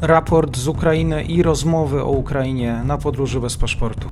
raport z Ukrainy i rozmowy o Ukrainie na podróży bez paszportu.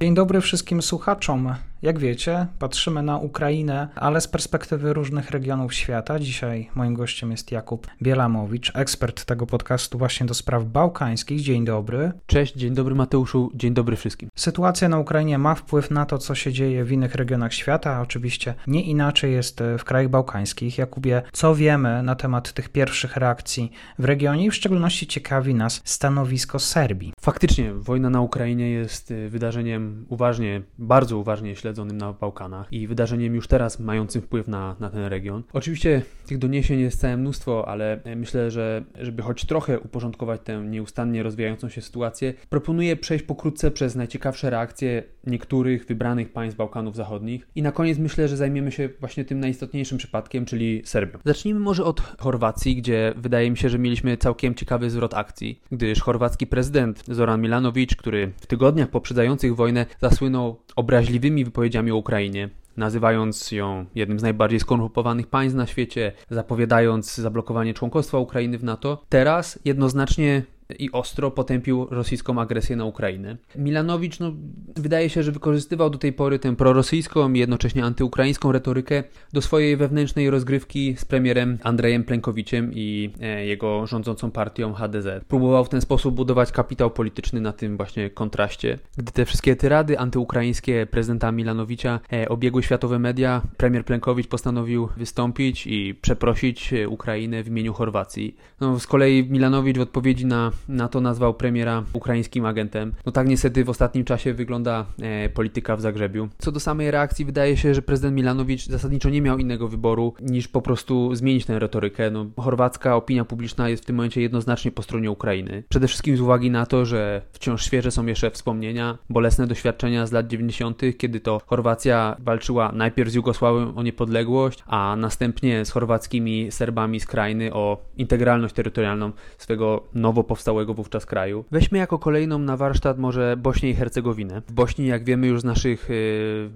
Dzień dobry wszystkim słuchaczom. Jak wiecie, patrzymy na Ukrainę, ale z perspektywy różnych regionów świata. Dzisiaj moim gościem jest Jakub Bielamowicz, ekspert tego podcastu właśnie do spraw bałkańskich. Dzień dobry. Cześć, dzień dobry Mateuszu, dzień dobry wszystkim. Sytuacja na Ukrainie ma wpływ na to, co się dzieje w innych regionach świata. Oczywiście nie inaczej jest w krajach bałkańskich. Jakubie, co wiemy na temat tych pierwszych reakcji w regionie i w szczególności ciekawi nas stanowisko Serbii. Faktycznie, wojna na Ukrainie jest y, wydarzeniem uważnie, bardzo uważnie śledzonym na Bałkanach i wydarzeniem już teraz mającym wpływ na, na ten region. Oczywiście tych doniesień jest całe mnóstwo, ale myślę, że żeby choć trochę uporządkować tę nieustannie rozwijającą się sytuację, proponuję przejść pokrótce przez najciekawsze reakcje niektórych wybranych państw Bałkanów Zachodnich i na koniec myślę, że zajmiemy się właśnie tym najistotniejszym przypadkiem, czyli Serbią. Zacznijmy może od Chorwacji, gdzie wydaje mi się, że mieliśmy całkiem ciekawy zwrot akcji, gdyż chorwacki prezydent Zoran Milanovic, który w tygodniach poprzedzających wojnę zasłynął obraźliwymi wypowiedziami o Ukrainie, nazywając ją jednym z najbardziej skorumpowanych państw na świecie, zapowiadając zablokowanie członkostwa Ukrainy w NATO, teraz jednoznacznie i ostro potępił rosyjską agresję na Ukrainę. Milanowicz, no, wydaje się, że wykorzystywał do tej pory tę prorosyjską i jednocześnie antyukraińską retorykę do swojej wewnętrznej rozgrywki z premierem Andrejem Plenkowiciem i e, jego rządzącą partią HDZ. Próbował w ten sposób budować kapitał polityczny na tym właśnie kontraście. Gdy te wszystkie tyrady antyukraińskie prezydenta Milanowicza e, obiegły światowe media, premier Plenkowicz postanowił wystąpić i przeprosić e, Ukrainę w imieniu Chorwacji. No, z kolei Milanowicz w odpowiedzi na na to nazwał premiera ukraińskim agentem. No tak niestety w ostatnim czasie wygląda e, polityka w Zagrzebiu. Co do samej reakcji, wydaje się, że prezydent Milanowicz zasadniczo nie miał innego wyboru niż po prostu zmienić tę retorykę. No, chorwacka opinia publiczna jest w tym momencie jednoznacznie po stronie Ukrainy. Przede wszystkim z uwagi na to, że wciąż świeże są jeszcze wspomnienia, bolesne doświadczenia z lat 90., kiedy to Chorwacja walczyła najpierw z Jugosławią o niepodległość, a następnie z chorwackimi Serbami z krainy o integralność terytorialną swego nowo powstałego całego wówczas kraju. Weźmy jako kolejną na warsztat może Bośnię i Hercegowinę. W Bośni, jak wiemy już z naszych yy,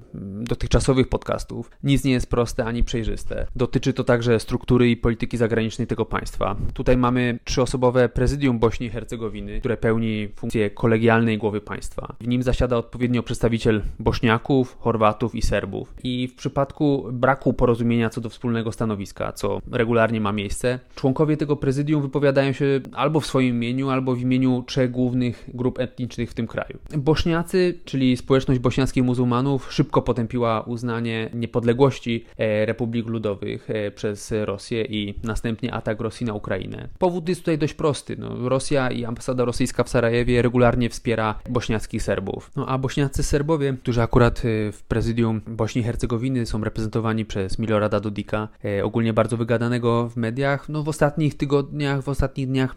dotychczasowych podcastów, nic nie jest proste ani przejrzyste. Dotyczy to także struktury i polityki zagranicznej tego państwa. Tutaj mamy trzyosobowe prezydium Bośni i Hercegowiny, które pełni funkcję kolegialnej głowy państwa. W nim zasiada odpowiednio przedstawiciel Bośniaków, Chorwatów i Serbów. I w przypadku braku porozumienia co do wspólnego stanowiska, co regularnie ma miejsce, członkowie tego prezydium wypowiadają się albo w swoim imieniu, imieniu albo w imieniu trzech głównych grup etnicznych w tym kraju. Bośniacy, czyli społeczność bośniackich muzułmanów, szybko potępiła uznanie niepodległości e, Republik Ludowych e, przez Rosję i następnie atak Rosji na Ukrainę. Powód jest tutaj dość prosty. No, Rosja i ambasada rosyjska w Sarajewie regularnie wspiera bośniackich Serbów. No a bośniacy Serbowie, którzy akurat e, w prezydium Bośni i Hercegowiny są reprezentowani przez Milorada Dodika, ogólnie bardzo wygadanego w mediach, no w ostatnich tygodniach, w ostatnich dniach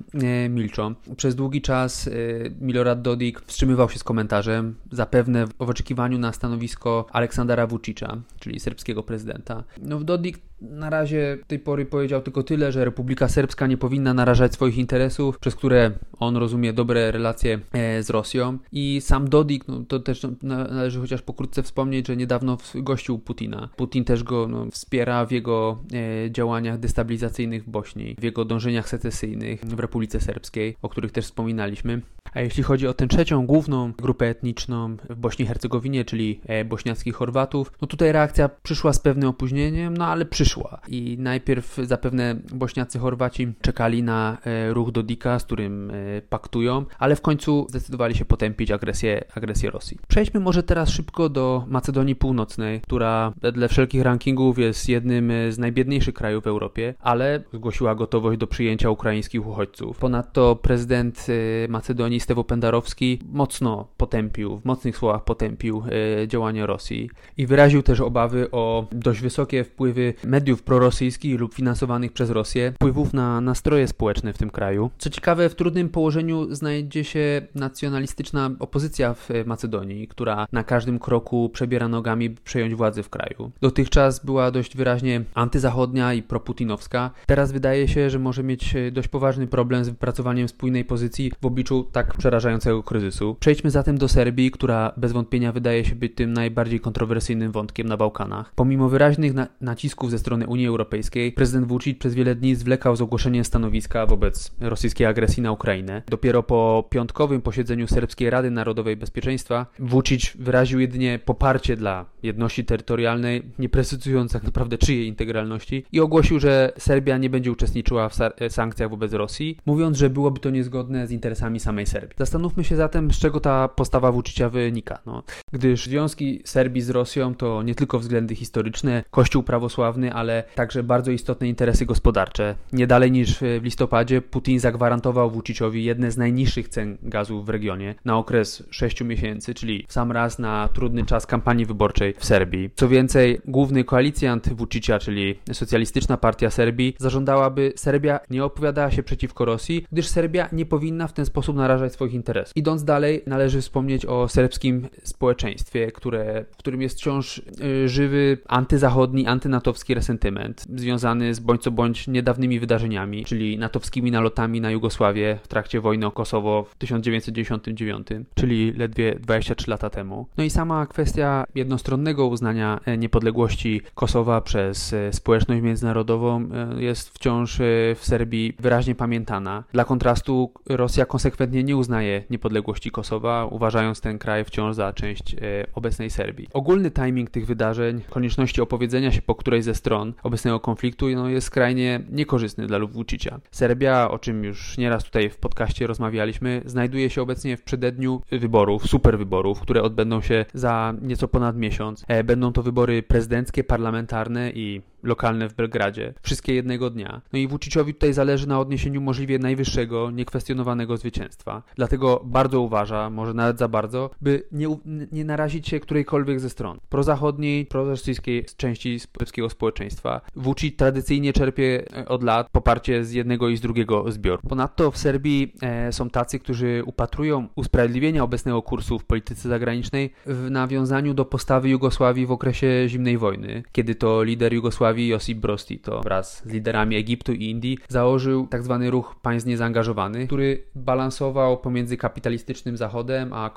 milczą. Przez długi czas y, Milorad Dodik wstrzymywał się z komentarzem, zapewne w oczekiwaniu na stanowisko Aleksandra Vucicza, czyli serbskiego prezydenta. No, Dodik na razie tej pory powiedział tylko tyle, że Republika Serbska nie powinna narażać swoich interesów, przez które on rozumie dobre relacje e, z Rosją. I sam Dodik, no, to też należy chociaż pokrótce wspomnieć, że niedawno gościł Putina. Putin też go no, wspiera w jego e, działaniach destabilizacyjnych w Bośni, w jego dążeniach secesyjnych w Republice Serbskiej, o których też wspominaliśmy. A jeśli chodzi o tę trzecią główną grupę etniczną w Bośni i Hercegowinie, czyli e, bośniackich Chorwatów, no tutaj reakcja przyszła z pewnym opóźnieniem, no ale przyszła. I najpierw zapewne bośniacy Chorwaci czekali na e, ruch Dodika, z którym e, paktują, ale w końcu zdecydowali się potępić agresję, agresję Rosji. Przejdźmy może teraz szybko do Macedonii Północnej, która wedle wszelkich rankingów jest jednym z najbiedniejszych krajów w Europie, ale zgłosiła gotowość do przyjęcia ukraińskich uchodźców. Ponadto prezydent Macedonii Stewo Pendarowski mocno potępił, w mocnych słowach potępił e, działania Rosji i wyraził też obawy o dość wysokie wpływy mediów prorosyjskich lub finansowanych przez Rosję, wpływów na nastroje społeczne w tym kraju. Co ciekawe, w trudnym położeniu znajdzie się nacjonalistyczna opozycja w Macedonii, która na każdym kroku przebiera nogami, by przejąć władzę w kraju. Dotychczas była dość wyraźnie antyzachodnia i proputinowska. Teraz wydaje się, że może mieć dość poważny problem z wypracowaniem spójnej pozycji w obliczu tak tak przerażającego kryzysu. Przejdźmy zatem do Serbii, która bez wątpienia wydaje się być tym najbardziej kontrowersyjnym wątkiem na Bałkanach. Pomimo wyraźnych na nacisków ze strony Unii Europejskiej, prezydent Vucic przez wiele dni zwlekał z ogłoszeniem stanowiska wobec rosyjskiej agresji na Ukrainę. Dopiero po piątkowym posiedzeniu Serbskiej Rady Narodowej Bezpieczeństwa Vucic wyraził jedynie poparcie dla jedności terytorialnej, nie precyzując tak naprawdę czyjej integralności i ogłosił, że Serbia nie będzie uczestniczyła w sankcjach wobec Rosji, mówiąc, że byłoby to niezgodne z interesami samej Serbii. Zastanówmy się zatem, z czego ta postawa Vucicia wynika. No, gdyż związki Serbii z Rosją to nie tylko względy historyczne, kościół prawosławny, ale także bardzo istotne interesy gospodarcze. Nie dalej niż w listopadzie Putin zagwarantował Vuciciowi jedne z najniższych cen gazu w regionie na okres 6 miesięcy, czyli w sam raz na trudny czas kampanii wyborczej w Serbii. Co więcej, główny koalicjant Vucicia, czyli Socjalistyczna Partia Serbii, zażądała, by Serbia nie opowiadała się przeciwko Rosji, gdyż Serbia nie powinna w ten sposób narażać swoich interesów. Idąc dalej, należy wspomnieć o serbskim społeczeństwie, które, w którym jest wciąż y, żywy antyzachodni, antynatowski resentyment, związany z bądź co bądź niedawnymi wydarzeniami, czyli natowskimi nalotami na Jugosławię w trakcie wojny o Kosowo w 1999, czyli ledwie 23 lata temu. No i sama kwestia jednostronnego uznania e, niepodległości Kosowa przez e, społeczność międzynarodową e, jest wciąż w Serbii wyraźnie pamiętana. Dla kontrastu Rosja konsekwentnie nie uznaje niepodległości Kosowa, uważając ten kraj wciąż za część obecnej Serbii. Ogólny timing tych wydarzeń, konieczności opowiedzenia się po której ze stron obecnego konfliktu no, jest skrajnie niekorzystny dla Vucicia. Serbia, o czym już nieraz tutaj w podcaście rozmawialiśmy, znajduje się obecnie w przededniu wyborów, super wyborów, które odbędą się za nieco ponad miesiąc. E, będą to wybory prezydenckie, parlamentarne i lokalne w Belgradzie, wszystkie jednego dnia. No i Vuciciowi tutaj zależy na odniesieniu możliwie najwyższego, niekwestionowanego zwycięstwa. Dlatego bardzo uważa, może nawet za bardzo, by nie, nie narazić się którejkolwiek ze stron. Prozachodniej, prorosyjskiej części polskiego społeczeństwa. Vucic tradycyjnie czerpie e, od lat poparcie z jednego i z drugiego zbioru. Ponadto w Serbii e, są tacy, którzy upatrują usprawiedliwienia obecnego kursu w polityce zagranicznej w nawiązaniu do postawy Jugosławii w okresie zimnej wojny, kiedy to lider Jugosławii Jugosławii Josip Broz Tito wraz z liderami Egiptu i Indii założył tzw. Tak ruch państw niezaangażowanych, który balansował pomiędzy kapitalistycznym Zachodem a e,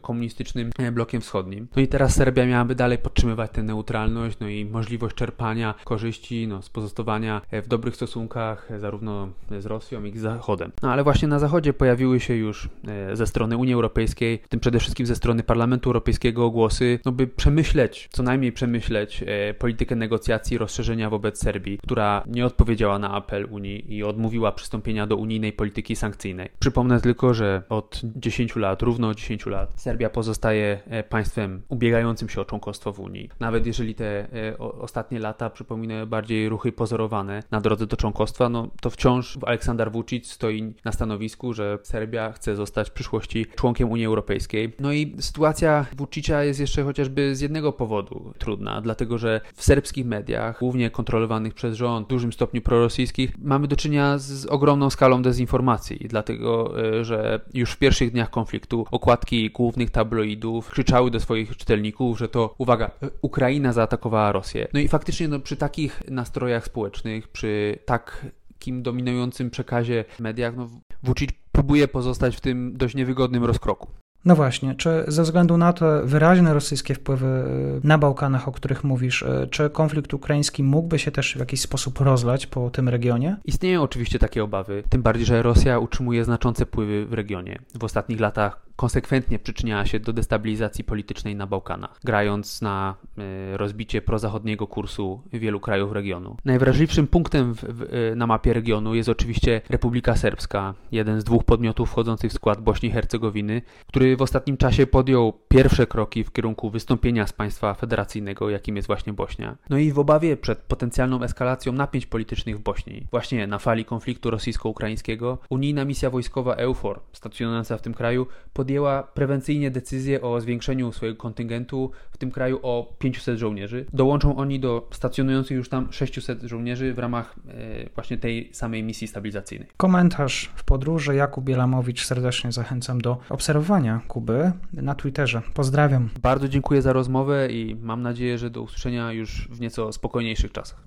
komunistycznym e, blokiem wschodnim. No i teraz Serbia miałaby dalej podtrzymywać tę neutralność, no i możliwość czerpania korzyści, no, z pozostawania e, w dobrych stosunkach zarówno z Rosją, jak i z Zachodem. No ale właśnie na Zachodzie pojawiły się już ze strony Unii Europejskiej, w tym przede wszystkim ze strony Parlamentu Europejskiego głosy, no by przemyśleć, co najmniej przemyśleć politykę negocjacji rozszerzenia wobec Serbii, która nie odpowiedziała na apel Unii i odmówiła przystąpienia do unijnej polityki sankcyjnej. Przypomnę tylko, że od 10 lat, równo 10 lat, Serbia pozostaje e, państwem ubiegającym się o członkostwo w Unii. Nawet jeżeli te e, ostatnie lata przypominają bardziej ruchy pozorowane na drodze do członkostwa, no to wciąż Aleksander Vucic stoi na stanowisku, że Serbia chce zostać w przyszłości członkiem Unii Europejskiej. No i sytuacja Vucicia jest jeszcze chociażby z jednego powodu trudna, dlatego że w serbskich mediach głównie kontrolowanych przez rząd, w dużym stopniu prorosyjskich, mamy do czynienia z ogromną skalą dezinformacji, dlatego e, że już w pierwszych dniach konfliktu okładki głównych tabloidów krzyczały do swoich czytelników, że to, uwaga, e, Ukraina zaatakowała Rosję. No i faktycznie no, przy takich nastrojach społecznych, przy takim dominującym przekazie w mediach, no, próbuje pozostać w tym dość niewygodnym rozkroku. No właśnie, czy ze względu na te wyraźne rosyjskie wpływy y, na Bałkanach, o których mówisz, y, czy konflikt ukraiński mógłby się też w jakiś sposób rozlać po tym regionie? Istnieją oczywiście takie obawy, tym bardziej, że Rosja utrzymuje znaczące wpływy w regionie. W ostatnich latach konsekwentnie przyczyniała się do destabilizacji politycznej na Bałkanach, grając na y, rozbicie prozachodniego kursu wielu krajów regionu. Najwrażliwszym punktem w, w, y, na mapie regionu jest oczywiście Republika Serbska, jeden z dwóch podmiotów wchodzących w skład Bośni i Hercegowiny, który w ostatnim czasie podjął pierwsze kroki w kierunku wystąpienia z państwa federacyjnego, jakim jest właśnie Bośnia. No i w obawie przed potencjalną eskalacją napięć politycznych w Bośni, właśnie na fali konfliktu rosyjsko-ukraińskiego, unijna misja wojskowa EUFOR, stacjonująca w tym kraju, podjęła prewencyjnie decyzję o zwiększeniu swojego kontyngentu w tym kraju o 500 żołnierzy. Dołączą oni do stacjonujących już tam 600 żołnierzy w ramach e, właśnie tej samej misji stabilizacyjnej. Komentarz w podróży Jakub Bielamowicz. Serdecznie zachęcam do obserwowania Kuby na Twitterze. Pozdrawiam. Bardzo dziękuję za rozmowę i mam nadzieję, że do usłyszenia już w nieco spokojniejszych czasach.